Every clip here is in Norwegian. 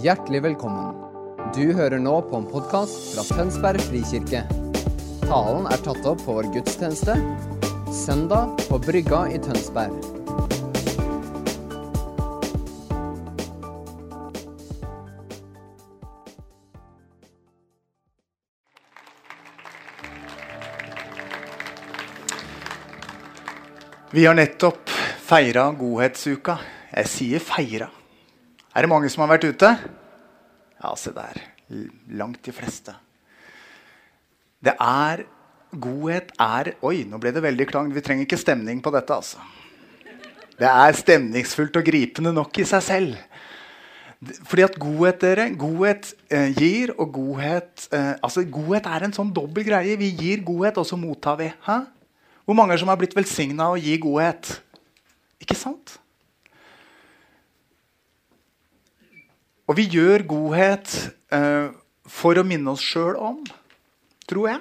Hjertelig velkommen. Du hører nå på en podkast fra Tønsberg frikirke. Talen er tatt opp på vår gudstjeneste søndag på Brygga i Tønsberg. Vi har nettopp feira Godhetsuka. Jeg sier feira. Er det mange som har vært ute? Ja, se der. Langt de fleste. Det er Godhet er Oi, nå ble det veldig klang. Vi trenger ikke stemning på dette, altså. Det er stemningsfullt og gripende nok i seg selv. Fordi at godhet dere, godhet eh, gir, og godhet eh, altså Godhet er en sånn dobbel greie. Vi gir godhet, og så mottar vi. Hæ? Hvor mange som har blitt velsigna av å gi godhet? Ikke sant? Og vi gjør godhet eh, for å minne oss sjøl om, tror jeg,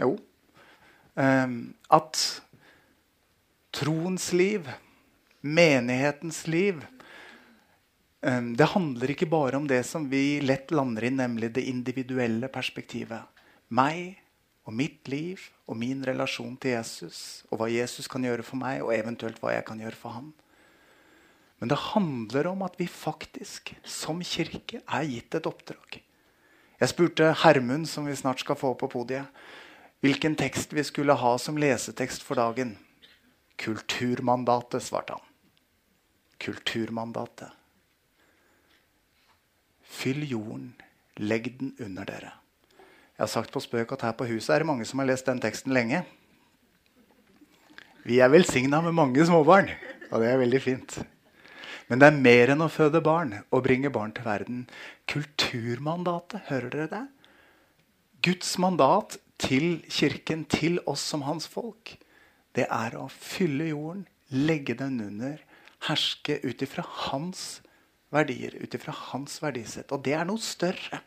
jo, eh, at troens liv, menighetens liv eh, Det handler ikke bare om det som vi lett lander i, nemlig det individuelle perspektivet. Meg og mitt liv og min relasjon til Jesus, og hva Jesus kan gjøre for meg, og eventuelt hva jeg kan gjøre for ham. Men det handler om at vi faktisk, som kirke, er gitt et oppdrag. Jeg spurte Hermund, som vi snart skal få på podiet, hvilken tekst vi skulle ha som lesetekst for dagen. Kulturmandatet, svarte han. Kulturmandatet. Fyll jorden, legg den under dere. Jeg har sagt på spøk at her på huset er det mange som har lest den teksten lenge. Vi er velsigna med mange småbarn, og det er veldig fint. Men det er mer enn å føde barn og bringe barn til verden. Kulturmandatet, hører dere det? Guds mandat til kirken, til oss som hans folk, det er å fylle jorden, legge den under, herske ut ifra hans verdier, ut ifra hans verdisett. Og det er noe større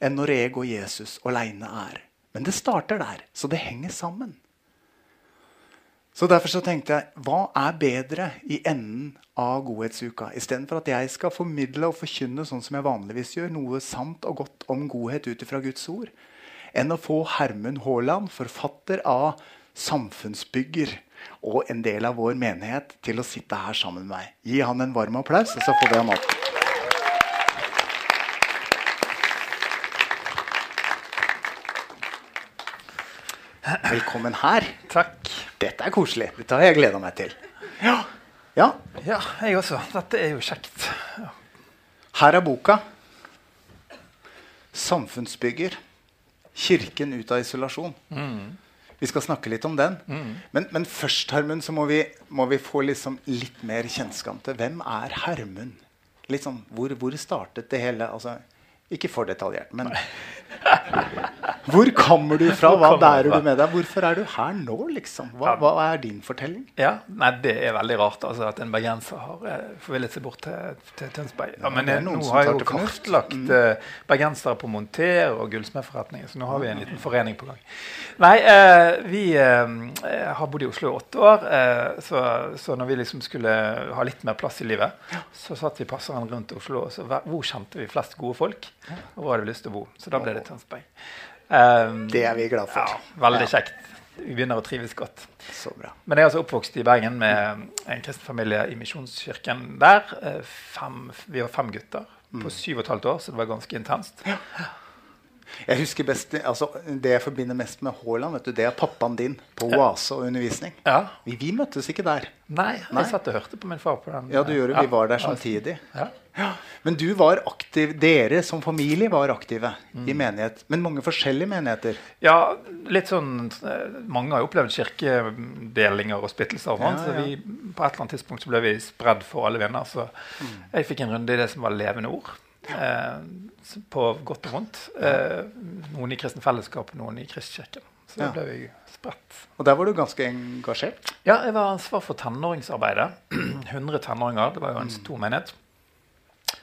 enn når jeg og Jesus aleine er. Men det starter der, så det henger sammen. Så Derfor så tenkte jeg hva er bedre i enden av godhetsuka? Istedenfor at jeg skal formidle og forkynne sånn som jeg vanligvis gjør, noe sant og godt om godhet ut ifra Guds ord, enn å få Hermund Haaland, forfatter av 'Samfunnsbygger' og en del av vår menighet, til å sitte her sammen med meg. Gi han en varm applaus, og så får vi han opp. Velkommen her. Takk. Dette er koselig. Dette har jeg gleda meg til. Ja. ja. Ja, jeg også. Dette er jo kjekt. Ja. Her er boka. 'Samfunnsbygger. Kirken ut av isolasjon'. Vi skal snakke litt om den. Men, men, først Hermund, så må vi, må vi få liksom litt mer kjennskap til hvem er Hermund? Litt sånn, hvor, hvor startet det hele? Altså, ikke for detaljert, men Hvor kommer du fra? Hva bærer du med deg? Hvorfor er du her nå? liksom? Hva, hva er din fortelling? Ja, nei, Det er veldig rart altså, at en bergenser har eh, forvillet seg bort til, til Tønsberg. Ja, men noen nå har jeg jo kartlagt Mm. eh, bergensere på monter og gullsmedforretninger, så nå har vi en liten forening på gang. Nei, eh, vi eh, har bodd i Oslo i åtte år, eh, så, så når vi liksom skulle ha litt mer plass i livet, så satt vi passeren rundt Oslo. og så Hvor kjente vi flest gode folk? Og hvor hadde vi lyst til å bo? Så da ble det Tønsberg. Eh, Det er vi glad for. ja, veldig Ja. kjekt. Vi begynner å trives godt. Så bra. Men jeg er altså oppvokst i Bergen med en kristen familie i Misjonskirken der. Eh, Fem, vi var fem gutter Mm. på syv og et halvt år, så det var ganske intenst. Jeg husker best, altså, Det jeg forbinder mest med Haaland, vet du, det er pappaen din på Oase og undervisning. Ja. Vi, vi møttes ikke der. Nei, Nei. jeg satt og hørte på min far på den. Ja, du gjorde, Ja. Vi var der samtidig. Ja. Ja. Men du var aktiv, dere som familie var aktive Mm. i menighet. Men mange forskjellige menigheter. ja, litt sånn eh, Mange har jo opplevd kirkedelinger og splittelser. sånn, Ja, Så ja. vi, på et eller annet tidspunkt så ble vi spredd for alle venner. Så Mm. jeg fikk en runde i det som var levende ord. Eh, på godt og vondt. Eh, noen i kristen fellesskap, noen i Kristkirken. Så da Ja. ble vi spredt. Og der var du ganske engasjert. Ja, jeg var ansvar for tenåringsarbeidet. 100 tenåringer. Det var jo en stor menighet.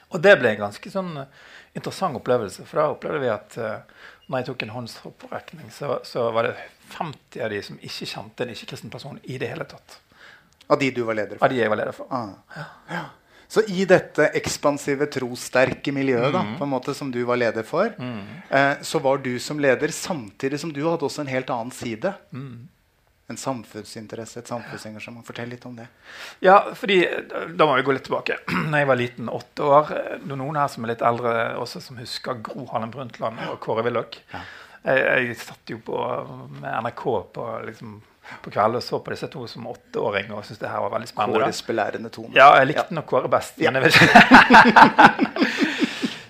Og det ble en ganske sånn eh, interessant opplevelse. For da opplevde vi at uh, når jeg tok en håndsopprekning, så, så var det 50 av de som ikke kjente en ikke-kristen person i det hele tatt. Av de du var leder for? Av de jeg var leder for. Ah. Ja. Så i dette ekspansive, trossterke miljøet da, på en måte som du var leder for, eh, så var du som leder samtidig som du hadde også en helt annen side. En samfunnsinteresse, et samfunnsengasjement. Fortell litt om det. Ja, fordi Da må vi gå litt tilbake. Når jeg var liten, åtte år Det er noen her som er litt eldre også, som husker Gro Harlem Brundtland og Kåre Willoch. Ja. Jeg, jeg satt jo på med NRK på, liksom, på kvelden og så på disse to som åtteåring og syntes det her var veldig spennende. Kåres belærende tone. Ja, jeg likte nok Kåre best. Men jeg vet ikke.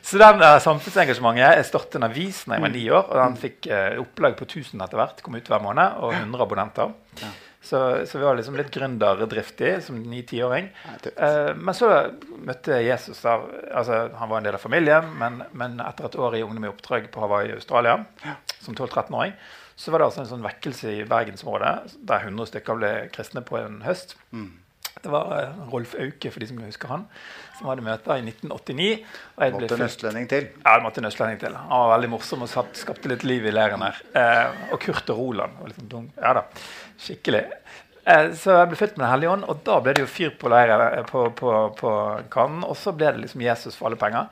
Så den uh, samfunnsengasjementet Jeg startet en avis da jeg var ni år. og Den fikk uh, opplag på 1000 etter hvert. Kom ut hver måned, Og 100 abonnenter. Ja. Så, så vi var liksom litt gründerdriftig som ni-tiåring. Ja. Uh, men så møtte Jesus da, altså Han var en del av familien, men, men etter et år i Ungdom i oppdrag på Hawaii i Australia som 12-13-åring, så var det altså en sånn vekkelse i bergensområdet der 100 stykker ble kristne på en høst. Mm. Det var eh, Rolf Auke, for de som husker han, som hadde møter i 1989. Og Måtte en østlending til. ja, det måtte en østlending til. Han var veldig morsom og satt, skapte litt liv i leiren her. Eh, og Kurt og Roland. var liksom. Ja da, skikkelig. Eh, så jeg ble født med Den hellige ånd, og da ble det jo fyr på leiren eh, på, på, på kannen. Og så ble det liksom Jesus for alle penger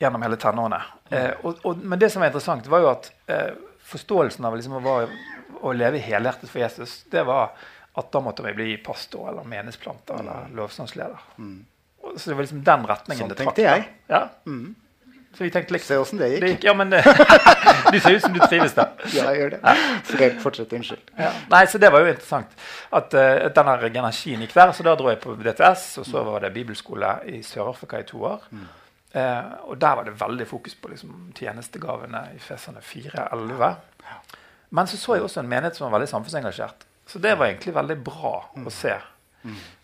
gjennom hele tenårene. Eh, og, og, men det som var interessant, var jo at eh, forståelsen av liksom å, å leve helhjertet for Jesus, det var at da måtte vi bli pastor eller menighetsplanter eller lovsangsleder. Mm. Så det var liksom den retningen Sånn det trakk. tenkte jeg. Ja. Mm. Så vi tenkte liksom, Se åssen det Det gikk. gikk, ja, men det, Du ser ut som du trives der. Ja, jeg gjør det. Fortell, fortsett. Unnskyld. Ja. Nei, så Det var jo interessant at uh, denne energien gikk der. Så da dro jeg på DTS, og så var det bibelskole i Sør-Afrika i to år. Eh, og der var det veldig fokus på liksom, tjenestegavene i Fesane 4.11. Men så så jeg også en menighet som var veldig samfunnsengasjert. Så det var egentlig veldig bra å se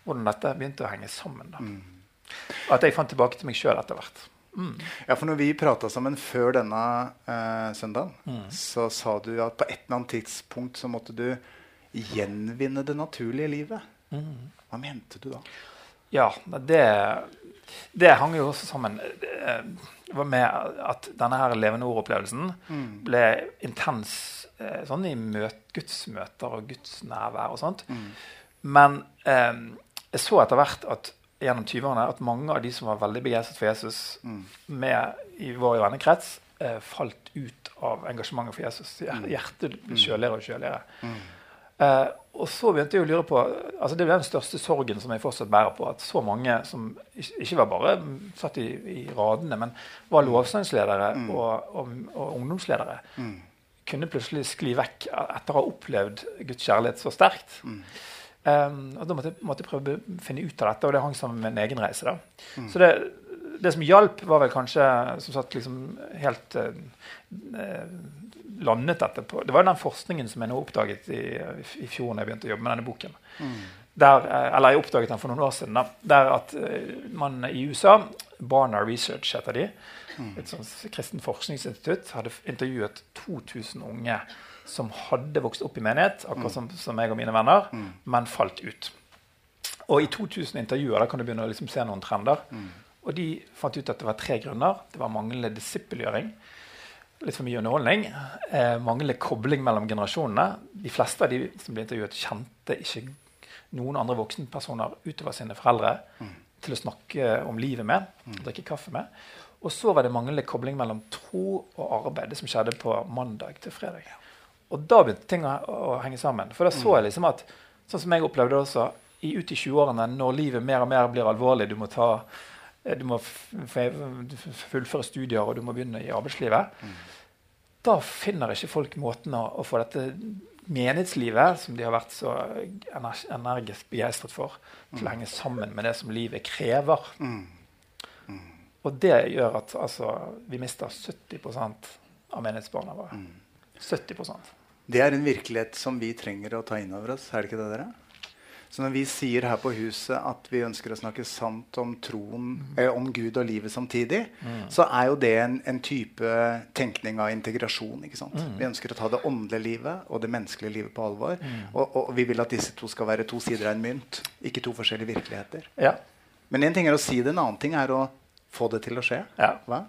hvordan dette begynte å henge sammen. da. Og at jeg fant tilbake til meg sjøl etter hvert. Ja, for når vi prata sammen før denne eh, søndagen, så sa du at på et eller annet tidspunkt så måtte du gjenvinne det naturlige livet. Hva mente du da? Ja, det, det hang jo også sammen eh, det var med at denne her levende ord-opplevelsen ble intens eh, sånn i møt, gudsmøter og gudsnærvær og sånt. Men eh, jeg så etter hvert at gjennom 20-årene at mange av de som var veldig begeistret for Jesus med, i vår vennekrets, eh, falt ut av engasjementet for Jesus. Hjertet ble kjøligere og kjøligere. Eh, og så begynte jeg å lure på altså Det er den største sorgen som jeg fortsatt bærer på. At så mange som ikke, var bare mm, satt i, i radene, men var lovsangsledere og, og, og ungdomsledere, kunne plutselig skli vekk etter å ha opplevd Guds kjærlighet så sterkt. Um, og Da måtte måtte jeg prøve å finne ut av dette, og det hang sammen med en egen reise. da. Så det, det som hjalp, var vel kanskje som sagt liksom helt eh, landet dette på Det var den forskningen som jeg nå oppdaget i, i fjor når jeg begynte å jobbe med denne boken. Der, eh, eller jeg oppdaget den for noen år siden. Da, der at man i USA, Barna Research heter de, et sånt kristent forskningsinstitutt, hadde intervjuet 2000 unge som hadde vokst opp i menighet, akkurat som, som jeg og mine venner, men falt ut. Og i 2000 intervjuer da kan du begynne å liksom se noen trender. Og de fant ut at det var tre grunner. Det var manglende disippelgjøring. Litt for mye underholdning. Eh, manglende kobling mellom generasjonene. De fleste av de som ble intervjuet, kjente ikke noen andre voksenpersoner utover sine foreldre til å snakke om livet med. Drikke kaffe med. Og så var det manglende kobling mellom tro og arbeid. Det som skjedde på mandag til fredag. Og da begynte ting å, å henge sammen. For da så jeg liksom at sånn som jeg opplevde det også, i, ut i 20-årene, når livet mer og mer blir alvorlig, du må, ta, eh, du må fullføre studier og du må begynne i arbeidslivet, da finner ikke folk måten å, å få dette menighetslivet, som de har vært så ener energisk begeistret for, til å henge sammen med det som livet krever. Og det gjør at altså, vi mister 70 av menighetsbarna våre. 70% Det er en virkelighet som vi trenger å ta inn over oss. Er det ikke det, dere? Så når vi sier her på huset at vi ønsker å snakke sant om troen, eh, om Gud og livet samtidig, så er jo det en, en type tenkning av integrasjon. ikke sant? Vi ønsker å ta det åndelige livet og det menneskelige livet på alvor. Og, og vi vil at disse to skal være to sider av en mynt, ikke to forskjellige virkeligheter. Ja. Men én ting er å si det, en annen ting er å få det til å skje. Ja. Hva?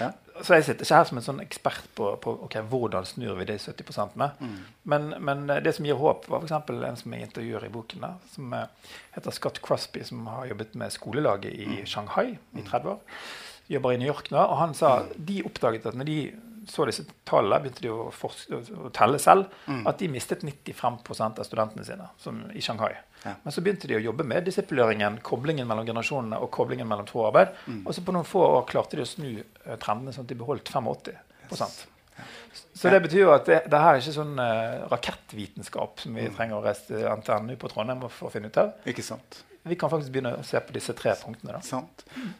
Ja. Så jeg sitter ikke her som en sånn ekspert på, på okay, hvordan snur vi de 70 Mm. men, men eh, det som gir håp, var f.eks. en som jeg intervjuer i boken, da, som eh, heter Scott Crosby, som har jobbet med skolelaget i Mm. Shanghai i 30 år. Jobber i New York nå. Og han sa Mm. de oppdaget at når de så disse tallene, begynte de å, forske, å telle selv, Mm. at de mistet 95 av studentene sine som, i Shanghai. Ja. Men så begynte de å jobbe med disipuleringen, koblingen mellom generasjonene og koblingen mellom troarbeid. Mm. Og så på noen få år klarte de å snu eh, trendene sånn at de beholdt 85% Så det betyr jo at det, det her er ikke sånn uh, rakettvitenskap som Mm. vi trenger å reise til NTNU på Trondheim for å finne ut av. Ikke sant? Vi kan faktisk begynne å se på disse tre punktene.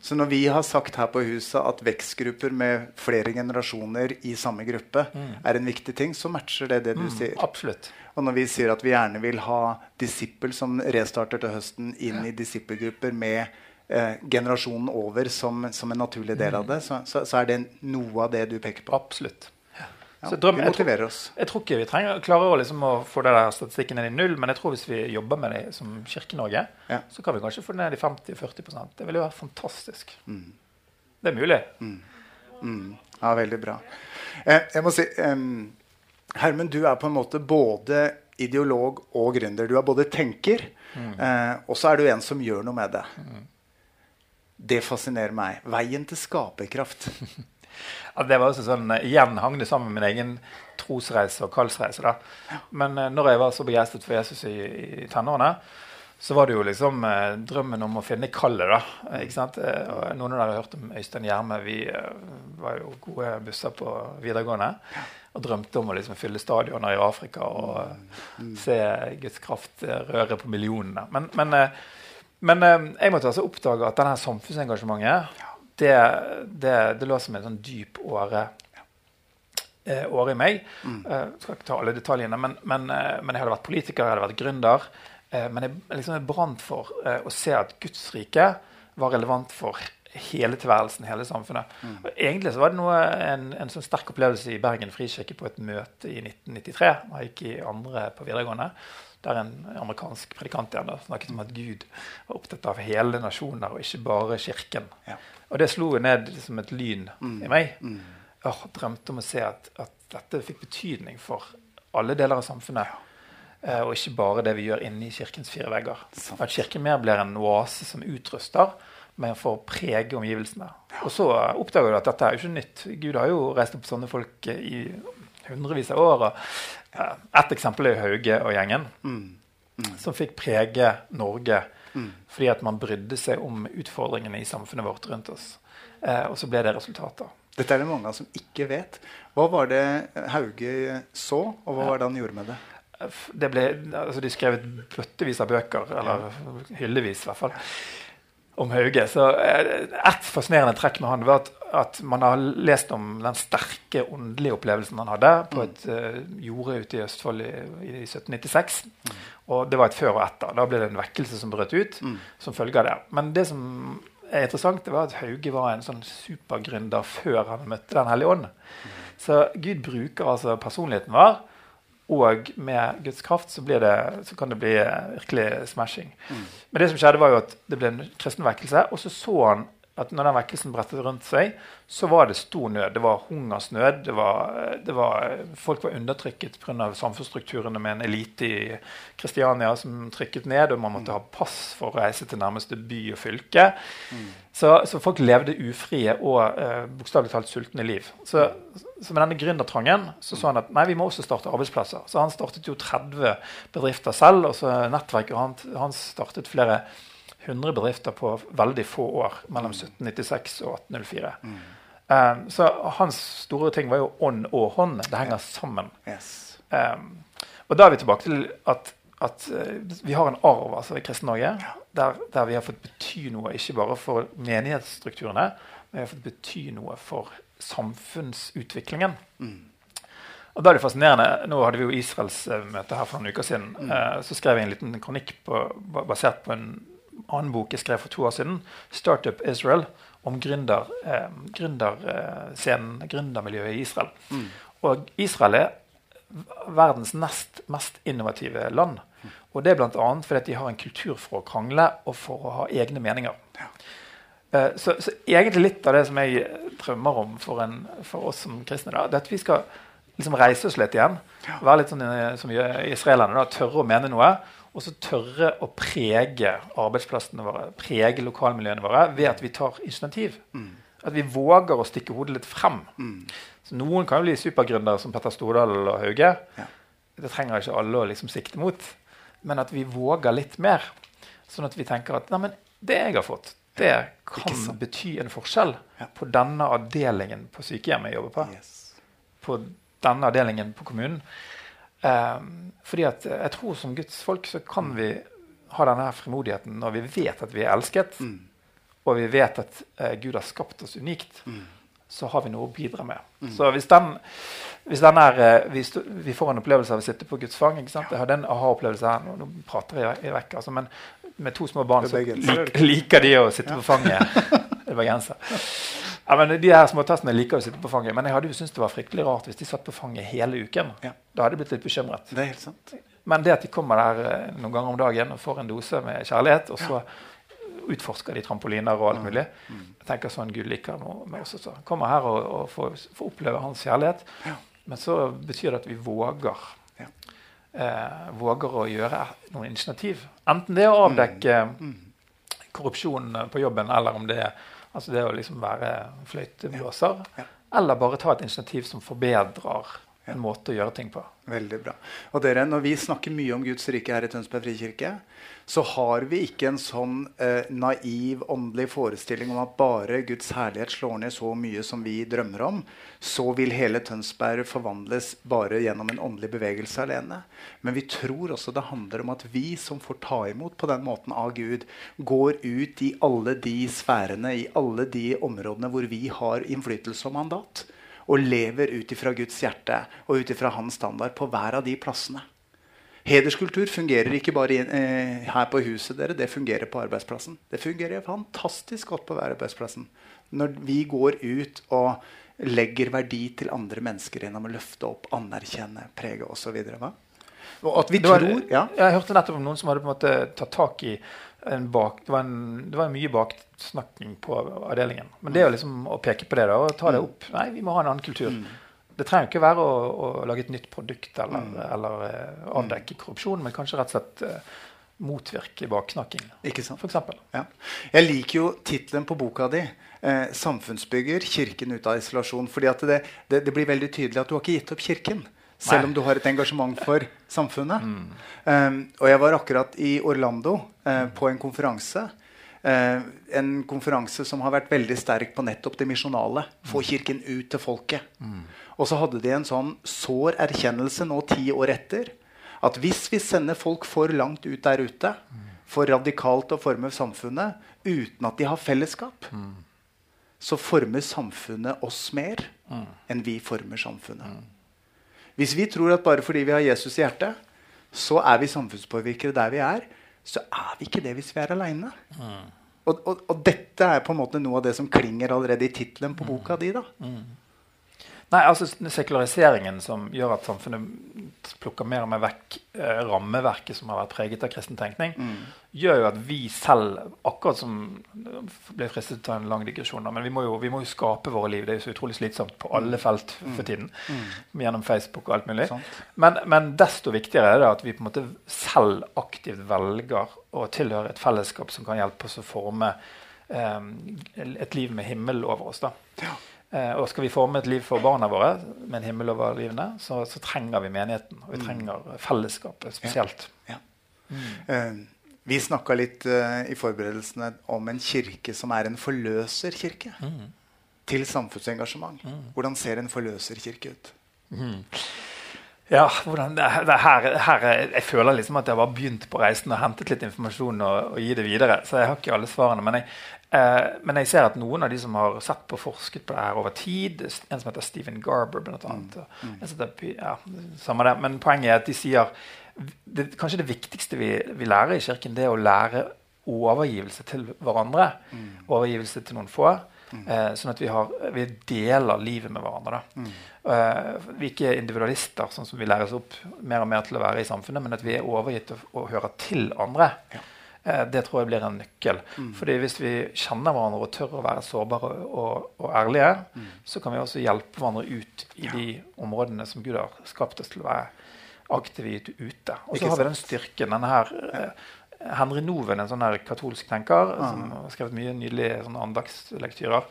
Så når vi har sagt her på huset at vekstgrupper med flere generasjoner i samme gruppe er en viktig ting, så matcher det det du sier. Mm, absolutt. Og når vi sier at vi gjerne vil ha disippel som restarter til høsten, inn i disippelgrupper med eh, generasjonen over som, som en naturlig del av det, så, så, så er det noe av det du peker på. Absolutt. Ja, Så drøm- vi motiverer oss. Jeg tror ikke vi trenger, klarer å, liksom, å få det der statistikken ned i null, men jeg tror hvis vi jobber med det som Kirke-Norge, Ja. så kan vi kanskje få det ned i 50-40% Det ville være fantastisk. Mm. Det er mulig. Ja, veldig bra. Eh, jeg må si em, Hermen, du er på en måte både ideolog og gründer. Du er både tenker, eh, og så er du en som gjør noe med det. Det fascinerer meg. Veien til skaperkraft. Ja, det var også sånn, eh, Igjen hang det sammen med min egen trosreise og kallsreise. da. Men eh, når jeg var så begeistret for Jesus i, i tenårene, så var det jo liksom eh, drømmen om å finne kallet. da, eh, ikke sant? Eh, noen av dere har hørt om Øystein Gjerme. Vi var jo gode busser på videregående. Og drømte om å liksom fylle stadioner i Afrika og eh, se Guds kraft røre på millionene. Men, men, men jeg måtte altså oppdage at denne samfunnsengasjementet det, det, det lå som en sånn dyp åre eh, åre i meg. Eh, skal ikke ta alle detaljene, men, men, eh, men jeg hadde vært politiker, jeg hadde vært gründer. Eh, men jeg, liksom, jeg brant for eh, å se at Guds rike var relevant for hele tilværelsen, hele samfunnet. Og egentlig så var det noe, en, en sånn sterk opplevelse i Bergen frikirke på et møte i 1993. da Jeg gikk i andre på videregående. Der en amerikansk predikant igjen da, snakket om at Gud var opptatt av hele nasjoner, og ikke bare kirken. Ja. Og det slo jo ned som et lyn i meg. Jeg drømte om å se at, at dette fikk betydning for alle deler av samfunnet. Eh, og ikke bare det vi gjør inni kirkens fire vegger. Sant. At kirken mer blir en oase som utruster, men for å prege omgivelsene. Og så oppdager du at dette er jo ikke nytt. Gud har jo reist opp sånne folk i hundrevis av år. Og, eh, et eksempel er Hauge og gjengen, som fikk prege Norge fordi at man brydde seg om utfordringene i samfunnet vårt rundt oss. Eh, og så ble det resultater. Dette er det mange som ikke vet. Hva var det Hauge så, og hva var det han gjorde med det? Det ble, altså de skrev et bøttevis av bøker, eller hyllevis i hvert fall, om Hauge. Så eh, Et fascinerende trekk med han var at, at man har lest om den sterke åndelige opplevelsen han hadde på et uh, jorde ute i Østfold i, i 1796. Og det var et før og etter. Da ble det en vekkelse som brøt ut som følge av det. Men det som er interessant, det var at Hauge var en sånn supergründer før han møtte Den hellige ånd. Så Gud bruker altså personligheten vår. Og med Guds kraft så, blir det, så kan det bli eh, virkelig smashing. Men det som skjedde var jo at det ble en kristen vekkelse. Og så så han at når den vekkelsen brettet rundt seg, så var det stor nød. Det var hungersnød. Det var, det var, folk var undertrykket pga. samfunnsstrukturene med en elite i Kristiania som trykket ned, og man måtte ha pass for å reise til nærmeste by og fylke. Så, så folk levde ufrie og eh, bokstavelig talt sultne liv. Så, så med denne gründertrangen så så han at nei, vi må også starte arbeidsplasser. Så han startet jo 30 bedrifter selv, og så nettverket han, han startet flere 100 bedrifter på veldig få år, mellom 1796 og 1804. Um, så hans store ting var jo ånd og hånd. Det henger sammen. Yes. Um, og da er vi tilbake til at, at eh, vi har en arv altså, i Kristen-Norge der, der vi har fått bety noe, ikke bare for menighetsstrukturene, men vi har fått bety noe for samfunnsutviklingen. Og da er det fascinerende, Nå hadde vi jo Israelsmøte her for noen uker siden. Eh, så skrev jeg en liten kronikk på, basert på en annen bok jeg skrev for to år siden, 'Startup Israel', om gründer, eh, gründermiljøet i Israel. Og Israel er verdens nest mest innovative land. Og det er bl.a. fordi de har en kultur for å krangle og for å ha egne meninger. Eh, så, så, egentlig litt av det som jeg drømmer om for, en, for oss som kristne, da, det er at vi skal liksom reise oss litt igjen. Være litt sånn eh, som israelerne. da, Tørre å mene noe. Og så tørre å prege arbeidsplassene våre, prege lokalmiljøene våre ved at vi tar initiativ. Mm. At vi våger å stikke hodet litt frem. Mm. Så Noen kan jo bli supergründere som Petter Stordal og Hauge. Ja. Det trenger ikke alle å liksom sikte mot. Men at vi våger litt mer. Sånn at vi tenker at Nei, det jeg har fått, det kan bety en forskjell ja. på denne avdelingen på sykehjemmet jeg jobber på. Yes. På denne avdelingen på kommunen. Um, fordi at jeg tror som Guds folk så kan vi ha denne frimodigheten når vi vet at vi er elsket, mm. og vi vet at uh, Gud har skapt oss unikt. Mm. Så har vi noe å bidra med. Mm. Så hvis den, hvis den er, uh, vi, vi, får en opplevelse av å sitte på Guds fang Jeg hadde en aha-opplevelse her. Nå, nå, prater jeg, jeg vekk, altså, men med to små barn så lik, liker de å sitte ja. på fanget. det var bergenser. Ja, men De her småtassene liker å sitte på fanget. Men jeg hadde jo syntes det var fryktelig rart hvis de satt på fanget hele uken. Ja. Da hadde jeg blitt litt bekymret. Det er helt sant. Men det at de kommer der eh, noen ganger om dagen og får en dose med kjærlighet, og så utforsker de trampoliner og alt mulig mm. Jeg tenker sånn Gud liker med oss også. Kommer her og, og får, får, oppleve hans kjærlighet. Men så betyr det at vi våger. Eh, våger å gjøre noen initiativ. Enten det er å avdekke mm. mm. korrupsjon på jobben, eller om det er Altså det å liksom være fløyteblåser. Ja. Ja. Eller bare ta et initiativ som forbedrer en måte å gjøre ting på. Veldig bra. Og dere, Når vi snakker mye om Guds rike her i Tønsberg frikirke, så har vi ikke en sånn eh, naiv åndelig forestilling om at bare Guds herlighet slår ned så mye som vi drømmer om, så vil hele Tønsberg forvandles bare gjennom en åndelig bevegelse alene. Men vi tror også det handler om at vi som får ta imot på den måten av Gud, går ut i alle de sfærene, i alle de områdene hvor vi har innflytelse og mandat og lever ut ifra Guds hjerte og ut ifra hans standard på hver av de plassene. Hederskultur fungerer ikke bare eh, her på huset, dere, det fungerer på arbeidsplassen. Det fungerer fantastisk godt på arbeidsplassen. Når vi går ut og legger verdi til andre mennesker gjennom å løfte opp, anerkjenne, prege osv. At vi var, tror ja. Jeg hørte nettopp om noen som hadde på en måte tatt tak i bak, det, var en, det var mye baksnakking på avdelingen. Men det er liksom å peke på det da, og ta det mm. opp Nei, vi må ha en annen kultur. Mm. Det trenger ikke være å, å, lage et nytt produkt eller, mm. eller uh, avdekke korrupsjon, men kanskje rett og slett uh, motvirke baksnakking. Ikke sant? For eksempel. ja. Jeg liker jo tittelen på boka di. Eh, 'Samfunnsbygger kirken ut av isolasjon'. fordi det, det, det, blir veldig tydelig at du har ikke gitt opp kirken. Selv Nei. om du har et engasjement for samfunnet. Mm. Um, og jeg var akkurat i Orlando eh, på en konferanse. Eh, en konferanse som har vært veldig sterk på nettopp det misjonale. Få mm. Kirken ut til folket. Mm. Og så hadde de en sånn sår erkjennelse nå ti år etter at hvis vi sender folk for langt ut der ute, mm. for radikalt å forme samfunnet uten at de har fellesskap, mm. så former samfunnet oss mer mm. enn vi former samfunnet. Hvis vi tror at bare fordi vi har Jesus i hjertet, så er vi samfunnspåvirkere der vi er, så er vi ikke det hvis vi er aleine. Mm. Og, og, og, dette er på en måte noe av det som klinger allerede i tittelen på boka di. da. Nei, altså Sekulariseringen som gjør at samfunnet plukker mer og mer vekk eh, rammeverket som har vært preget av kristen tenkning, mm. gjør jo at vi selv, akkurat som ble fristet til å ta en lang digresjon, men vi må, jo, vi må, jo, skape våre liv. Det er jo så utrolig slitsomt på alle mm. felt mm. for tiden. Mm. Gjennom Facebook og alt mulig. Men, men, desto viktigere er det at vi på en måte selv aktivt velger å tilhøre et fellesskap som kan hjelpe oss å forme eh, et liv med himmel over oss. da. Ja. Eh, og skal vi forme et liv for barna våre med en himmel over livene, så, så trenger vi menigheten. Og vi mm. trenger fellesskapet spesielt. Ja. Ja. Mm. Vi snakka litt uh, i forberedelsene om en kirke som er en forløserkirke. Mm. Til samfunnsengasjement. Mm. Hvordan ser en forløserkirke ut? Mm. Ja, hvordan, her, her, Jeg føler liksom at jeg har begynt på reisen og hentet litt informasjon og, og gi det videre. Så jeg har ikke alle svarene. Men jeg, Eh, men jeg ser at noen av de som har sett på forsket på det her over tid, en som heter Stephen Garber blant annet, mm. mm. ja, samme det, Men poenget er at de sier det, kanskje det viktigste vi, vi, lærer i Kirken, det er å lære overgivelse til hverandre. Mm. Overgivelse til noen få. Mm. Eh, sånn at vi, har, vi, deler livet med hverandre. Mm. Eh, vi er ikke individualister, sånn som vi læres opp mer og mer til å være i samfunnet, men at vi er overgitt og, og hører til andre. Ja. Eh, det tror jeg blir en nøkkel. Mm. Fordi Hvis vi kjenner hverandre og tør å være sårbare og, og ærlige, Mm. så kan vi også hjelpe hverandre ut i de områdene som Gud har skapt oss til å være aktive ute. Og så har vi den styrken. denne her, Ja. Henry Noven, en sånn her katolsk tenker Ah. som har skrevet mye nydelige sånne andagslektyrer,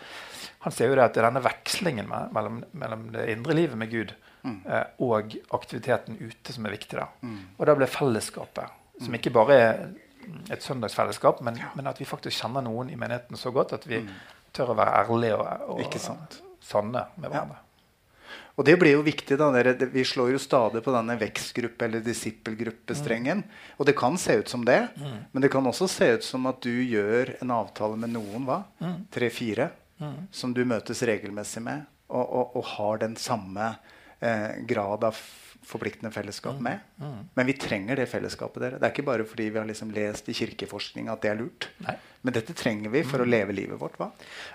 han ser jo det at det er denne vekslingen me- mellom, mellom det indre livet med Gud Mm. eh, og aktiviteten ute som er viktig. da. Og da blir fellesskapet, som ikke bare er et søndagsfellesskap, men, men at vi faktisk kjenner noen i menigheten så godt at vi tør å være ærlige og, og sanne med Ja. Og det blir jo viktig. da, dere, Vi slår jo stadig på denne vekstgruppe- eller disippelgruppestrengen. Og det kan se ut som det, men det kan også se ut som at du gjør en avtale med noen, hva? Tre-fire, som du møtes regelmessig med, og, og, og har den samme eh, grad av forpliktende fellesskap med. Men vi trenger det fellesskapet. dere. Det er ikke bare fordi vi har liksom lest i kirkeforskning at det er lurt. Nei. Men dette trenger vi for å leve livet vårt. hva?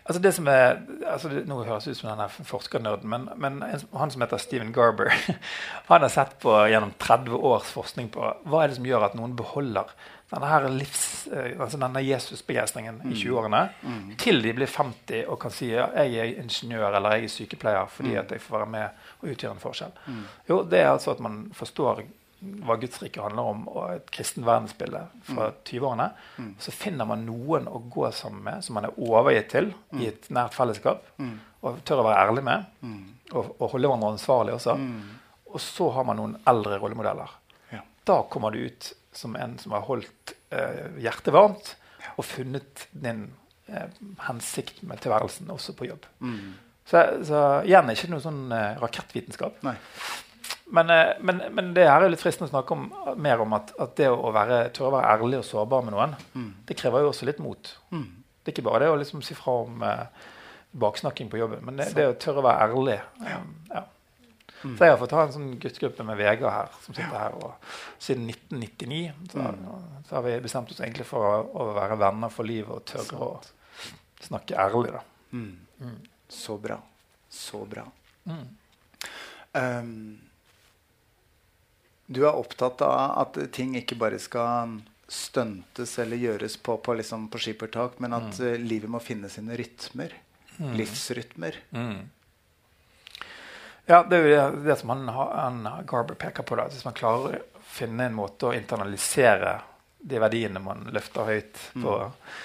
Altså det som er, altså det, Nå høres ut som denne forskernerden, men, men en, han som heter Stephen Garber, han har sett på gjennom 30 års forskning på hva er det som gjør at noen beholder denne livs, eh, altså denne Jesusbegeistringen i 20-årene til de blir 50 og kan si ja, jeg er ingeniør eller jeg er sykepleier fordi at jeg får være med og utgjøre en forskjell. Jo, det er altså at man forstår hva Guds rike handler om, og et kristen verdensbilde fra 20-årene. Så finner man noen å gå sammen med som man er overgitt til i et nært fellesskap. Og tør å være ærlig med, og, og holde hverandre ansvarlig også. Og så har man noen eldre rollemodeller. Ja. Da kommer du ut som en som har holdt eh, hjertet varmt og funnet din eh, hensikt med tilværelsen også på jobb. Så, så igjen ikke noe sånn eh, rakettvitenskap. Men, eh, men, men det her er litt fristende å snakke om, mer om at, at det å være, tørre å være ærlig og sårbar med noen, det krever jo også litt mot. Det er ikke bare det å liksom si fra om eh, baksnakking på jobben, men det, det å tørre å være ærlig. Um, ja. Så jeg har fått ha en sånn guttegruppe med Vegard her, som sitter her. Og siden 1999 så, så har vi bestemt oss egentlig for å, å være venner for livet og tørre å snakke ærlig. da. Så bra. Så bra. Um, du er opptatt av at ting ikke bare skal stuntes eller gjøres på, på, liksom på skippertak, men at mm. livet må finne sine rytmer. Livsrytmer. Ja, det er jo det, det som han, han Garber peker på. da, Hvis man klarer å finne en måte å internalisere de verdiene man løfter høyt på,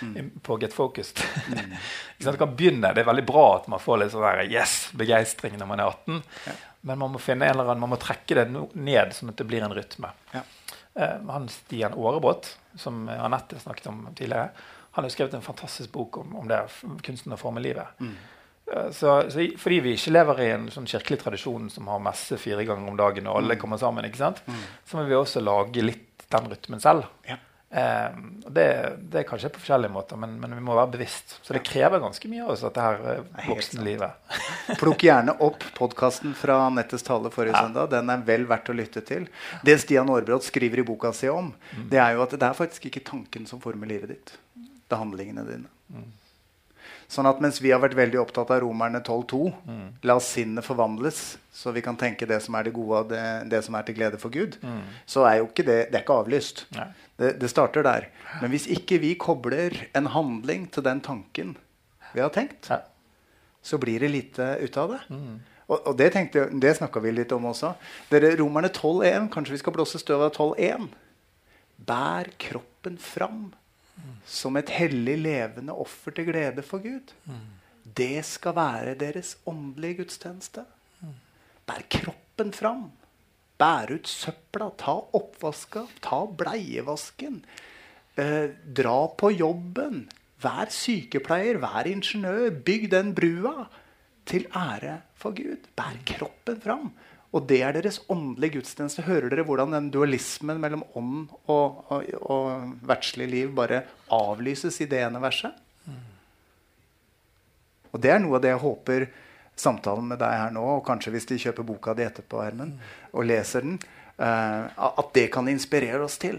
mm. på Get Focused mm. Du kan begynne, Det er veldig bra at man får litt sånn der, yes, begeistring når man er 18. Men man må finne en eller annen, man må trekke det ned, sånn at det blir en rytme. Ja. Eh, han Stian Aarebrot, som Anette snakket om tidligere, han har skrevet en fantastisk bok om, om det, kunsten å forme livet. Eh, Så, så fordi vi ikke lever i en sånn kirkelig tradisjon som har messe fire ganger om dagen, og alle kommer sammen, ikke sant? så må vi også lage litt den rytmen selv. Ja. Eh, det, det er kanskje på forskjellige måter, men, men vi må være bevisst. Så det krever ganske mye av oss, dette her eh, voksenlivet. Plukk gjerne opp podkasten fra Nettes tale forrige søndag. Den er vel verdt å lytte til. Det Stian Aarbrot skriver i boka si om, det er jo at det er faktisk ikke tanken som former livet ditt. Det er handlingene dine. Sånn at mens vi har vært veldig opptatt av Romerne 12,2 La sinnet forvandles, så vi kan tenke det som er det gode det, det som er til glede for Gud, så er jo ikke det det er ikke avlyst. Det, det starter der. Men hvis ikke vi kobler en handling til den tanken vi har tenkt, Ja. så blir det lite ut av det. Og, og det, tenkte, det snakka vi litt om også. Dere, Romerne 12.1, kanskje vi skal blåse støv av 12.1. Bær kroppen fram som et hellig, levende offer til glede for Gud. Det skal være deres åndelige gudstjeneste. Bær kroppen fram. Bær ut søpla. Ta oppvaska. Ta bleievasken. Eh, dra på jobben. Vær sykepleier. Vær ingeniør. Bygg den brua. Til ære for Gud. Bær kroppen fram. Og det er deres åndelige gudstjeneste. Hører dere hvordan den dualismen mellom ånd og, og, og verdslig liv bare avlyses i det ene verset? Og det er noe av det jeg håper samtalen med deg her nå, og kanskje hvis de kjøper boka di etterpå, Hermen, og leser den, eh, at det kan inspirere oss til.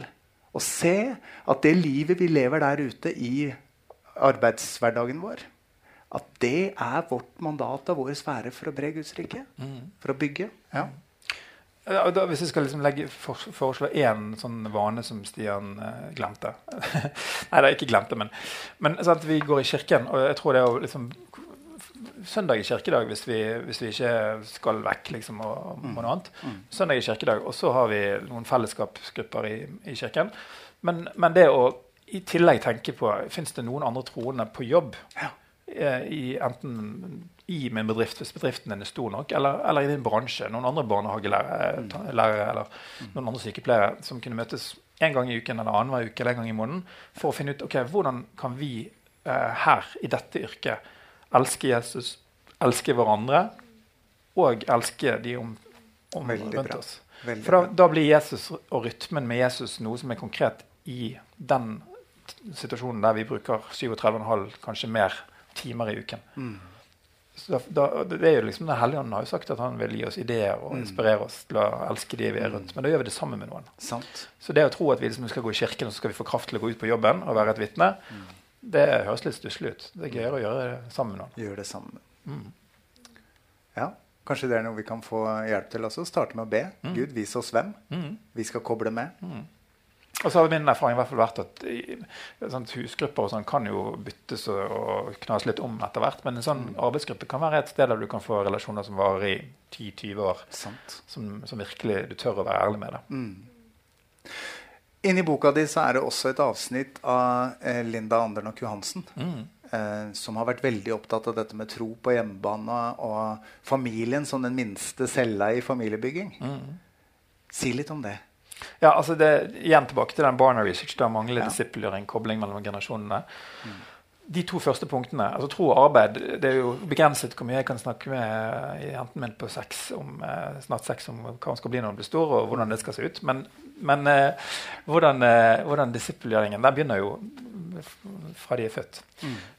Å se at det livet vi lever der ute i arbeidshverdagen vår, at det er vårt mandat og vår sfære for å bre Guds rike. For å bygge. Ja. Da, hvis jeg skal liksom legge, for, foreslå én sånn vane som Stian eh, glemte Nei, det er ikke glemte, men, men sant, vi går i kirken. Og jeg tror det er liksom Søndag i kirkedag hvis vi, hvis vi ikke skal vekk liksom, og, og Mm. noe annet. Søndag i kirkedag, og så har vi noen fellesskapsgrupper i, i kirken. Men, men det å i tillegg tenke på Fins det noen andre troende på jobb? Ja. Eh, I, enten i min bedrift, hvis bedriften din er stor nok, eller, eller i din bransje. Noen andre barnehagelærere Mm. eller noen andre sykepleiere som kunne møtes en gang i uken eller annenhver uke eller en gang i måneden for å finne ut ok, hvordan kan vi eh, her i dette yrket elske Jesus, elske hverandre og elske de om, om rundt oss. Veldig For da, da blir Jesus og rytmen med Jesus noe som er konkret i den situasjonen der vi bruker 37,5, kanskje mer, timer i uken. Mm. Så da, da, det er jo liksom, Den hellige ånden har jo sagt at han vil gi oss ideer og Mm. inspirere oss til å elske de vi er rundt. Men da gjør vi det sammen med noen. Sant. Så det å tro at vi liksom skal gå i kirken og så skal vi få kraft til å gå ut på jobben og være et vitne, Mm. det høres litt stusslig ut. Det er gøyere å gjøre det sammen med noen. Gjør det sammen. Mm. Ja, Kanskje det er noe vi kan få hjelp til også. Starte med å be. Gud, vis oss hvem. Mm. Vi skal koble med. Og så har min erfaring i hvert fall vært at i, sånn, husgrupper og sånn kan jo byttes og, og knas litt om etter hvert. Men en sånn arbeidsgruppe kan være et sted der du kan få relasjoner som varer i 10-20 år. Sant. Som, som virkelig du tør å være ærlig med. det. Mm. Inni boka di så er det også et avsnitt av eh, Linda Andernok Johansen. Mm. Eh, som har vært veldig opptatt av dette med tro på hjemmebane og familien som den minste cella i familiebygging. Mm. Si litt om det. Ja, altså det, Igjen tilbake til den Barna Research. Der mangler Ja. disippelgjøring, kobling mellom generasjonene. De to første punktene, altså tro og arbeid, det er jo begrenset hvor mye jeg kan snakke med jenten min på sex om, eh, snart sex om hva hun skal bli når hun blir stor, og hvordan det skal se ut. Men, men eh, hvordan, eh, hvordan disippelgjøringen Den begynner jo fra de er født.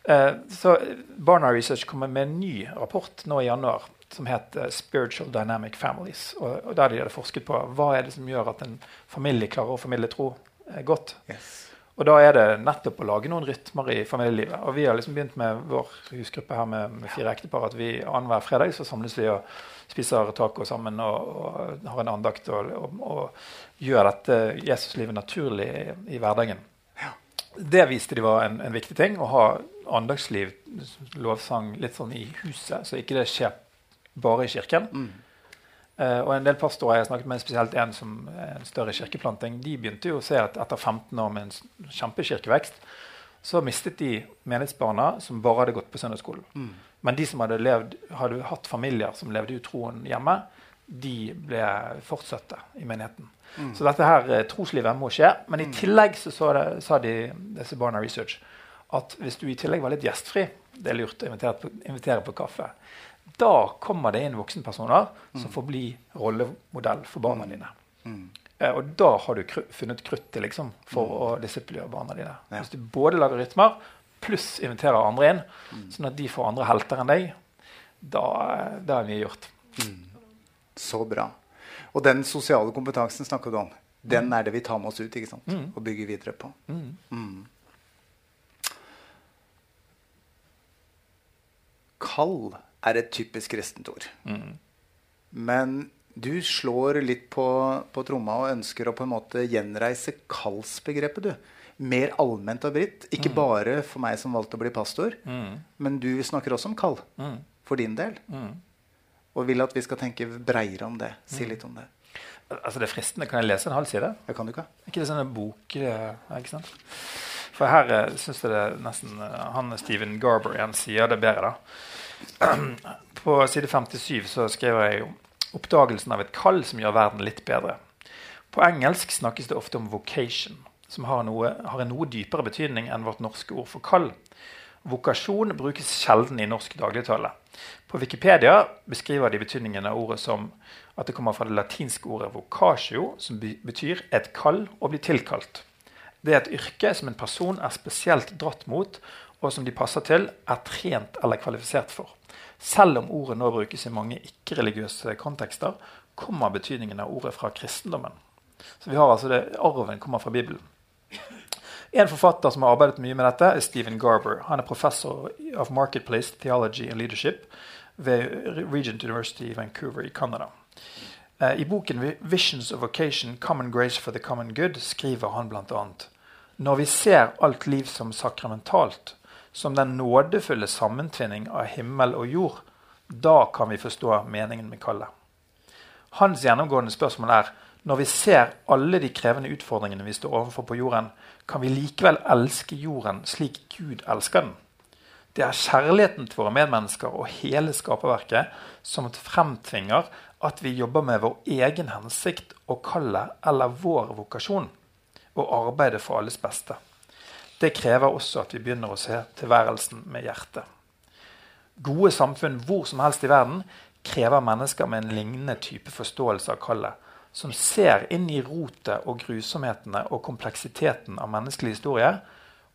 Eh, så Barna Research kommer med en ny rapport nå i januar som heter 'Spiritual Dynamic Families'. Og, og Der de hadde forsket på hva er det som gjør at en familie klarer å formidle tro eh, godt. Yes. Og da er det nettopp å lage noen rytmer i familielivet. Og vi har liksom begynt med vår husgruppe her med, med fire ektepar at vi annenhver fredag så samles vi og spiser taco sammen og, og har en andakt og, og, og gjør dette Jesuslivet naturlig i, i hverdagen. Det viste de var en, en viktig ting. Å ha andagsliv, lovsang, litt sånn i huset, så ikke det skjer bare i kirken. Mm. Uh, og en del pastorer jeg har snakket med, spesielt en som er en større kirkeplanting, de begynte jo å se at etter 15 år med en kjempekirkevekst, så mistet de menighetsbarna som bare hadde gått på søndagsskolen. Mm. Men de som hadde, levd, hadde hatt familier som levde ut troen hjemme, de ble fortsatte i menigheten. Så dette her eh, troslivet må skje. Men i tillegg så, så det, sa de disse barna research at hvis du i tillegg var litt gjestfri, det er lurt å invitere på, invitere på kaffe, da kommer det inn voksenpersoner som får bli rollemodell for barna dine. Mm. Eh, og da har du kru funnet kruttet liksom, for å disiplinere barna dine. Ja. Hvis du både lager rytmer pluss inviterer andre inn, sånn at de får andre helter enn deg, da, da er mye gjort. Så bra. Og den sosiale kompetansen snakker du om. Den er det vi tar med oss ut ikke sant? Mm. og bygger videre på. Mm. Mm. Kall er et typisk kristent ord. Mm. Men du slår litt på, på tromma og ønsker å på en måte gjenreise kallsbegrepet. du. Mer allment og britt. Ikke bare for meg som valgte å bli pastor, Mm. men du snakker også om kall Mm. for din del. Mm. Og vil at vi skal tenke breiere om det. Si litt om det. Altså Det er fristende. Kan jeg lese en halv side? Det kan du ikke? Ikke det sånne bok... eh, ikke sant? For her uh, syns jeg det nesten eh, Han Stephen Garber igjen sier det bedre. da. På side 57 så skriver jeg 'Oppdagelsen av et kall som gjør verden litt bedre'. På engelsk snakkes det ofte om 'vocation', som har, noe, har en noe dypere betydning enn vårt norske ord for kall. Vokasjon brukes sjelden i norsk dagligtale. På Wikipedia beskriver de betydningen av ordet som at det kommer fra det latinske ordet 'vocatio', som betyr 'et kall og bli tilkalt'. Det er et yrke som en person er spesielt dratt mot, og som de passer til, er trent eller kvalifisert for. Selv om ordet nå brukes i mange ikke-religiøse kontekster, kommer betydningen av ordet fra kristendommen. Så vi har altså det, Arven kommer fra Bibelen. En forfatter som har arbeidet mye med dette, er Stephen Garber. Han er professor of Marketplace Theology and Leadership ved Regent University i Vancouver i Canada. Eh, I boken 'Visions of Occasion Common Grace for the Common Good' skriver han bl.a.: Når vi ser alt liv som sakramentalt, som den nådefulle sammentvinning av himmel og jord, da kan vi forstå meningen med kallet. Hans gjennomgående spørsmål er når vi ser alle de krevende utfordringene vi står overfor på jorden, kan vi likevel elske jorden slik Gud elsker den? Det er kjærligheten til våre medmennesker og hele skaperverket som fremtvinger at vi jobber med vår egen hensikt og kallet eller vår vokasjon, og arbeider for alles beste. Det krever også at vi begynner å se tilværelsen med hjertet. Gode samfunn hvor som helst i verden krever mennesker med en lignende type forståelse av kallet, som ser inn i rotet og grusomhetene og kompleksiteten av menneskelig historie,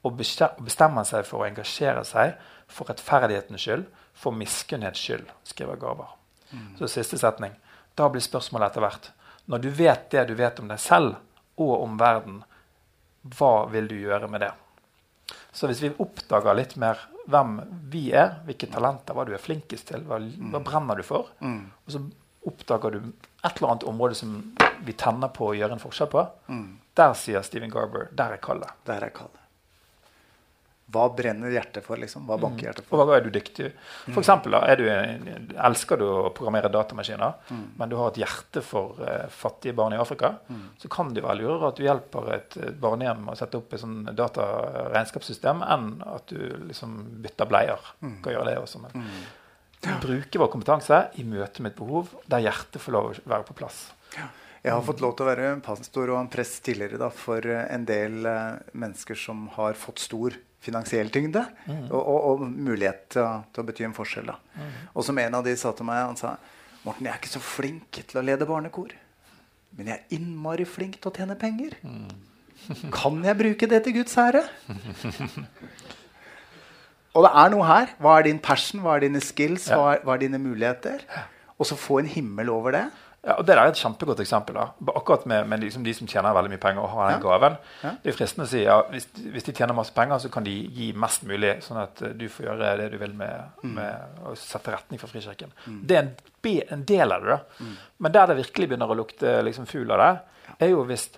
og bestemmer seg for å engasjere seg for rettferdighetens skyld, for miskunnhets skyld, skriver Garber. Så siste setning. Da blir spørsmålet etter hvert Når du vet det du vet om deg selv og om verden, hva vil du gjøre med det? Så hvis vi oppdager litt mer hvem vi er, hvilke talenter, hva du er flinkest til, hva, hva brenner du for, og så oppdager du et eller annet område som vi tenner på å gjøre en forskjell på, der sier Steven Garber der er kallet. Der er kallet. Hva brenner hjertet for? liksom? Hva banker hjertet for? Og hva er du dyktig For eksempel, da, du, en- elsker du å programmere datamaskiner, men du har et hjerte for uh, fattige barn i Afrika, så kan det være lurere at du hjelper et eh, barnehjem å sette opp et sånn dataregnskapssystem, enn at du liksom bytter bleier. Kan gjøre det også, men Bruke vår kompetanse i møte med et behov der hjertet får lov å være på plass. Jeg har fått lov til å være pastor og en prest tidligere da, for eh, en del eh, mennesker som har fått stor finansiell tyngde og, og, og mulighet til å, til å bety en forskjell. Da. Og som en av de sa til meg, han sa Morten, jeg er ikke så flink til å lede barnekor. Men jeg er innmari flink til å tjene penger. Kan jeg bruke det til Guds ære? Og det er noe her. Hva er din passion? Hva er dine skills? Hva, er, hva er dine muligheter? Og så få en himmel over det. Ja, og Det er et kjempegodt eksempel. da. Akkurat med, med liksom de som tjener veldig mye penger og har den Ja. gaven. Ja. Det er fristende å si ja, hvis, hvis de tjener masse penger, så kan de gi mest mulig, sånn at eh, du får gjøre det du vil med, Mm. med å sette retning for Frikirken. Det er en, en del av det. da. Mm. Men der det virkelig begynner å lukte liksom fugl av det, er jo hvis,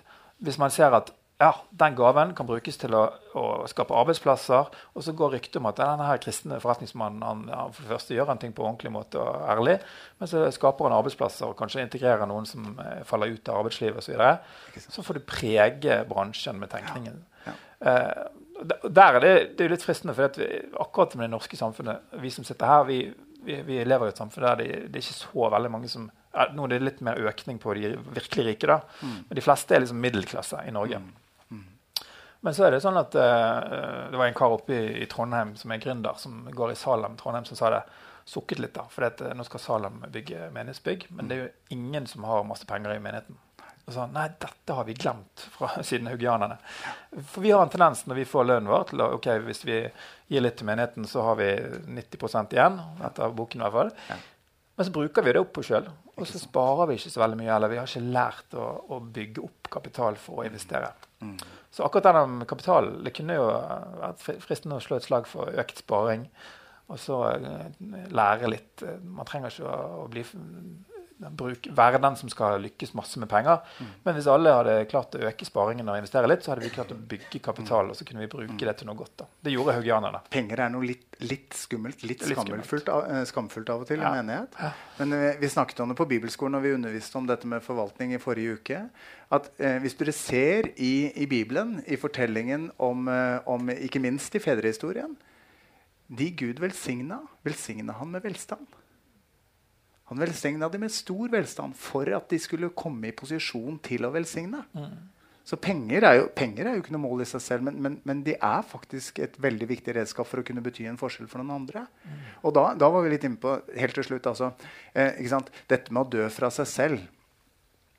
hvis man ser at ja, den gaven kan brukes til å, å skape arbeidsplasser. Og så går ryktet om at denne her kristne forretningsmannen han, han for det første gjør en ting på ordentlig måte og ærlig, men så skaper han arbeidsplasser og kanskje integrerer noen som eh, faller ut av arbeidslivet osv. Så, videre. så får du prege bransjen med tenkningen. Ja. Eh, d- der er det, det er jo litt fristende, for vi, akkurat som det norske samfunnet Vi som sitter her, vi, vi, vi lever i et samfunn der det, det er ikke så veldig mange som ja, Nå er det litt mer økning på de virkelig rike, da. Men de fleste er liksom middelklasse i Norge. Men så er det sånn at uh, det var en kar oppe i, i Trondheim som er gründer, som går i Salem, Trondheim, som sa det. Sukket litt, da. For at, uh, nå skal Salem bygge menighetsbygg, men det er jo ingen som har masse penger i menigheten. Og sa nei, dette har vi glemt fra siden haugianerne. For vi har en tendens når vi får lønnen vår til å ok, hvis vi gir litt til menigheten, så har vi 90 igjen. etter boken i hvert fall. Ja. Men så bruker vi det opp på sjøl, og så sparer vi ikke så veldig mye. Eller vi har ikke lært å, å bygge opp kapital for å investere. Så akkurat den med kapital det kunne jo vært fri- fristende å slå et slag for økt sparing. Og så eh, lære litt. Man trenger ikke å, bli bruk, være den som skal lykkes masse med penger. Men hvis alle hadde klart å øke sparingen og investere litt, så hadde vi klart å bygge kapital. Og så kunne vi bruke det til noe godt. da. Det gjorde haugianerne. Penger er noe litt, litt skummelt, litt, litt skamfullt, av, eh, skamfullt av og til Ja. i menighet. Men eh, vi snakket om det på bibelskolen og vi underviste om dette med forvaltning i forrige uke. At eh, Hvis dere ser i, i Bibelen, i fortellingen om, eh, om ikke minst i fedrehistorien De Gud velsigna, velsigna han med velstand. Han velsigna dem med stor velstand for at de skulle komme i posisjon til å velsigne. Så penger er, jo, penger er jo ikke noe mål i seg selv, men, men, men de er faktisk et veldig viktig redskap for å kunne bety en forskjell for noen andre. Og da, da var vi litt inne på helt til slutt, altså, eh, ikke sant? dette med å dø fra seg selv.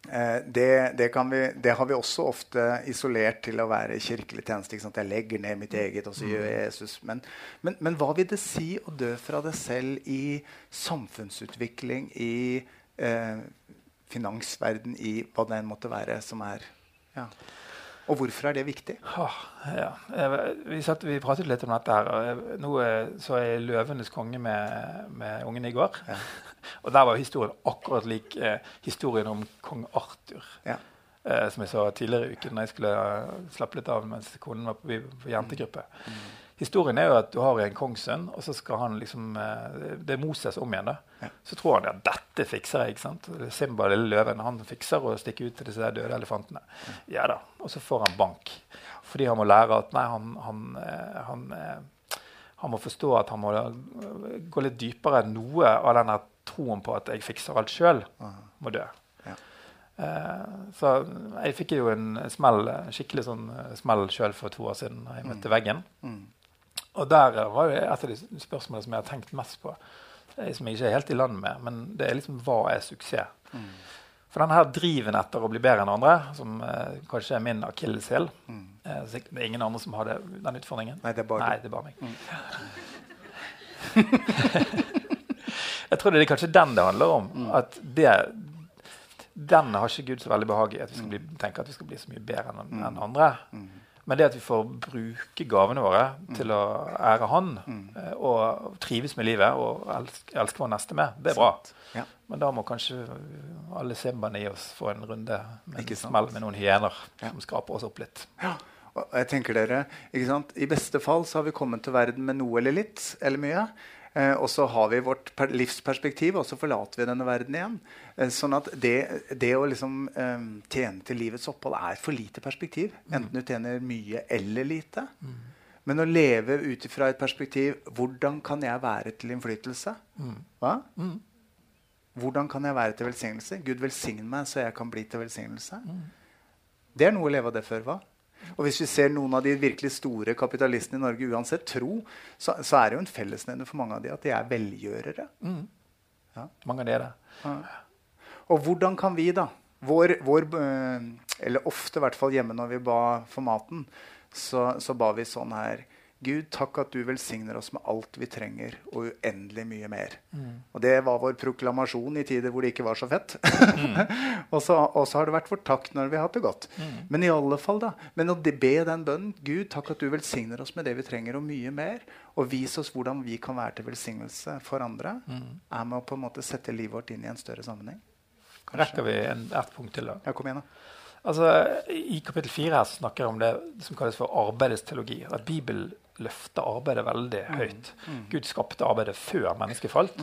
Eh, det, det, kan vi, det har vi også ofte isolert til å være kirkelig tjeneste. Jeg legger ned mitt eget, og så gjør jeg Jesus. Men, men, men hva vil det si å dø fra deg selv i samfunnsutvikling, i eh, finansverden, i hva det enn måtte være som er ja. Og hvorfor er det viktig? Oh, ja. Vi, satt, vi pratet litt om dette her. og jeg- Nå eh, så jeg 'Løvenes konge' med, med ungene i går. og der var historien akkurat lik eh, historien om kong Arthur. Ja. Eh, som jeg så tidligere i uken når jeg skulle eh, slappe litt av mens konen var på, på jentegruppe. Historien er jo at du har en kongssønn, og så skal han liksom eh, Det er Moses om igjen. da. Ja. Så tror han at dette fikser jeg. ikke sant? Simba, lille løven, han fikser å stikke ut til disse døde elefantene. Ja da. Og så får han bank. Fordi han må lære at nei, han, han, eh, han, eh, han må forstå at han må gå litt dypere. Noe av den troen på at jeg fikser alt sjøl, må dø. Så jeg fikk jo en smell, skikkelig sånn smell sjøl for to år siden da jeg møtte veggen. Mm. Og der var jo et av de spørsmålene som jeg har tenkt mest på. eh, Som jeg ikke er helt i land med, men det er liksom hva er suksess? Mm. For denne her driven etter å bli bedre enn andre, som eh, kanskje er min akilleshæl eh, Det er ingen andre som har det, den utfordringen. Mm. Nei, det er bare Nei, det er bare meg. jeg tror det er kanskje den det handler om. Mm. At det, den har ikke Gud så veldig behag i. At vi skal bli, tenke at vi skal bli så mye bedre enn Mm. enn andre. Men det at vi får bruke gavene våre Mm. til å ære Han mm. og trives med livet og elske, elske vår neste med, det er bra. Ja. Men da må kanskje alle simbaene i oss få en runde med en smell med noen hyener Ja. som skraper oss opp litt. Ja. Og jeg tenker dere, ikke sant? I beste fall så har vi kommet til verden med noe eller litt, eller mye. Eh, og så har vi vårt per livsperspektiv, og så forlater vi denne verden igjen. Eh, sånn at det, det å liksom eh, tjene til livets opphold er for lite perspektiv. Enten du tjener mye eller lite. Men å leve ut ifra et perspektiv Hvordan kan jeg være til innflytelse? Hva? Hvordan kan jeg være til velsignelse? Gud velsign meg, så jeg kan bli til velsignelse. Det er noe å leve av det før, hva? Og hvis vi ser noen av de virkelig store kapitalistene i Norge, uansett tro, så, så er det jo en fellesnevner for mange av de at de er velgjørere. Mange av de er det. Og hvordan kan vi, da vår, vår, øh, Eller ofte, i hvert fall hjemme når vi ba for maten, så, så ba vi sånn her Gud, takk at du velsigner oss med alt vi trenger, og uendelig mye mer. Og det var vår proklamasjon i tider hvor det ikke var så fett. og, så, og så har det vært vår takk når vi har hatt det godt. Men i alle fall da, men å be den bønnen Gud, takk at du velsigner oss med det vi trenger, og mye mer, og vis oss hvordan vi kan være til velsignelse for andre, er med å på en måte sette livet vårt inn i en større sammenheng. Rekker vi en, et punkt til, da? Ja, kom igjen, da. Altså, I kapittel fire snakker jeg om det som kalles for arbeidets teologi. At Bibelen løfter arbeidet veldig høyt. Gud skapte arbeidet før mennesket falt.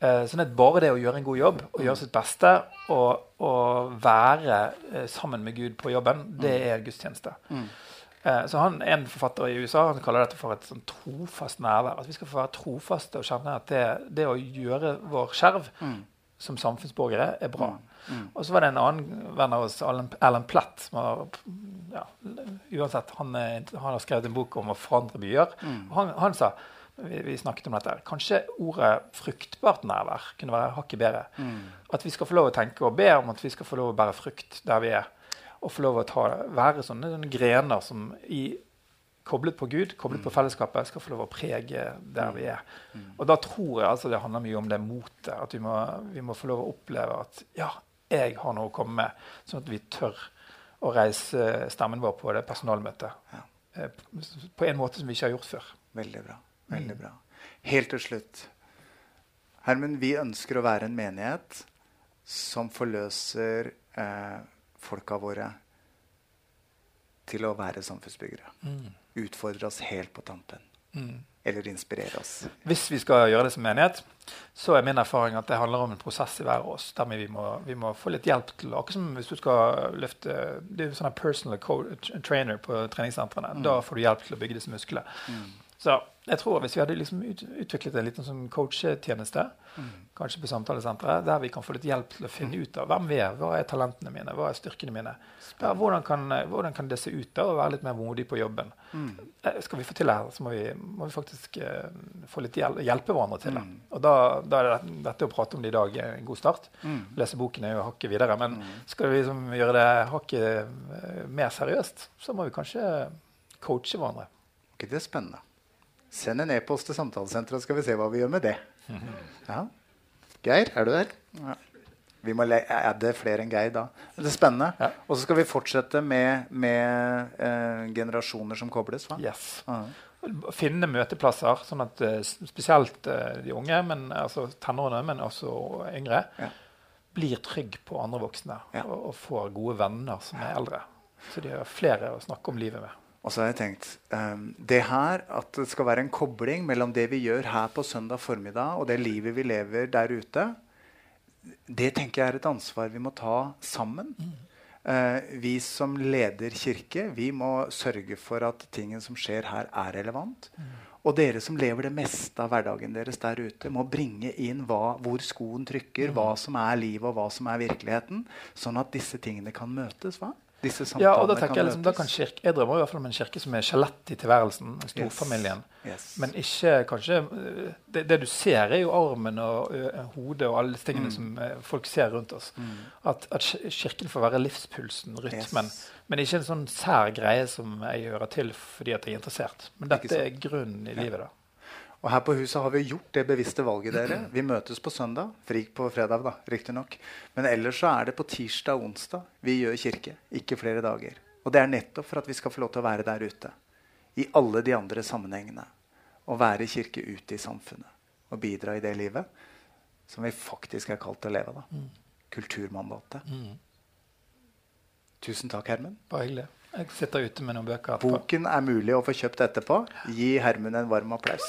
Eh, sånn at bare det å gjøre en god jobb og gjøre sitt beste og, og være eh, sammen med Gud på jobben, det er gudstjeneste. Eh, så han, En forfatter i USA han kaller dette for et sånn trofast nærvær. At vi skal få være trofaste og kjenne at det, det å gjøre vår skjerv som samfunnsborgere er bra. Og så var det en annen venn av oss, Alan, Plett Platt, som har, ja, uansett, han, er- han har skrevet en bok om å forandre byer. Mm. han, han sa vi, vi snakket om dette, kanskje ordet fruktbart nærvær kunne være hakket bedre. At vi skal få lov å tenke og be om at vi skal få lov å bære frukt der vi er. Og få lov å ta, være sånne, sånne grener som i koblet på Gud, koblet på fellesskapet, skal få lov å prege der vi er. Og da tror jeg altså det handler mye om det motet. At vi må, vi må få lov å oppleve at ja, jeg har noe å komme med. Sånn at vi tør å reise stemmen vår på det personalmøtet. Ja. På en måte som vi ikke har gjort før. Veldig bra. Veldig bra. Helt til slutt. Hermen, vi ønsker å være en menighet som forløser eh, folka våre til å være samfunnsbyggere. Utfordre oss helt på tampen. Eller inspirere oss. Hvis vi skal gjøre det som menighet, så er min erfaring at det handler om en prosess i hver av oss. Der vi må, vi må få litt hjelp til Akkurat som hvis du skal løfte Det er jo sånn personal trainer på treningssentrene. Da får du hjelp til å bygge disse musklene. Så jeg tror hvis vi hadde liksom utviklet en liten sånn coachetjeneste, kanskje på samtalesenteret, der vi kan få litt hjelp til å finne ut av hvem vi er, hva er talentene mine, hva er styrkene mine, der, hvordan, kan, hvordan kan det se ut da, å være litt mer modig på jobben. Mm. Skal vi få til det her, så må vi, må vi faktisk uh, få litt hjelp, hjelpe hverandre til det. Og da, da er det, dette å prate om det i dag en god start. Lese boken er jo hakket videre. Men skal vi liksom gjøre det hakket eh, mer seriøst, så må vi kanskje coache hverandre. Ok, det er spennende? Send en e-post til samtalesenteret, så skal vi se hva vi gjør med det. Ja. Geir, er du der? Ja. Vi må adde flere enn Geir da. Det er spennende. Ja. Og så skal vi fortsette med, med eh, generasjoner som kobles. Va? Yes. Ja. Finne møteplasser, sånn at eh, spesielt eh, de unge, men, altså tenårene, men også yngre, Ja. blir trygg på andre voksne og, og får gode venner som er eldre. Så de har flere å snakke om livet med. Og så har jeg tenkt um, det her, At det skal være en kobling mellom det vi gjør her på søndag formiddag, og det livet vi lever der ute, det tenker jeg er et ansvar vi må ta sammen. Uh, vi som leder kirke, vi må sørge for at tingen som skjer her, er relevant. Og dere som lever det meste av hverdagen deres der ute, må bringe inn hva, hvor skoen trykker, hva som er livet, og hva som er virkeligheten, sånn at disse tingene kan møtes. hva? Disse samtalene Ja, og da tenker jeg liksom, da kan kirke, jeg drømmer i hvert fall om en kirke som er skjelettet i tilværelsen, storfamilien. Yes. Men ikke kanskje øh, det, det du ser, er jo armen og ø, hodet og alle disse Mm. tingene som eh, folk ser rundt oss. At, at kirken får være livspulsen, rytmen. Yes. Men ikke en sånn sær greie som jeg hører til fordi at jeg er interessert. Men dette er grunnen i livet, da. Og her på huset har vi gjort det bevisste valget, dere. Vi møtes på søndag. Fri på fredag, da, riktignok. Men ellers så er det på tirsdag og onsdag vi gjør kirke. Ikke flere dager. Og det er nettopp for at vi skal få lov til å være der ute. I alle de andre sammenhengene. Å være kirke ute i samfunnet. Og bidra i det livet som vi faktisk er kalt til å leve. da. Kulturmandatet. Tusen takk, Hermen. Bare hyggelig. Jeg sitter ute med noen bøker. Boken er mulig å få kjøpt etterpå. Gi Hermen en varm applaus.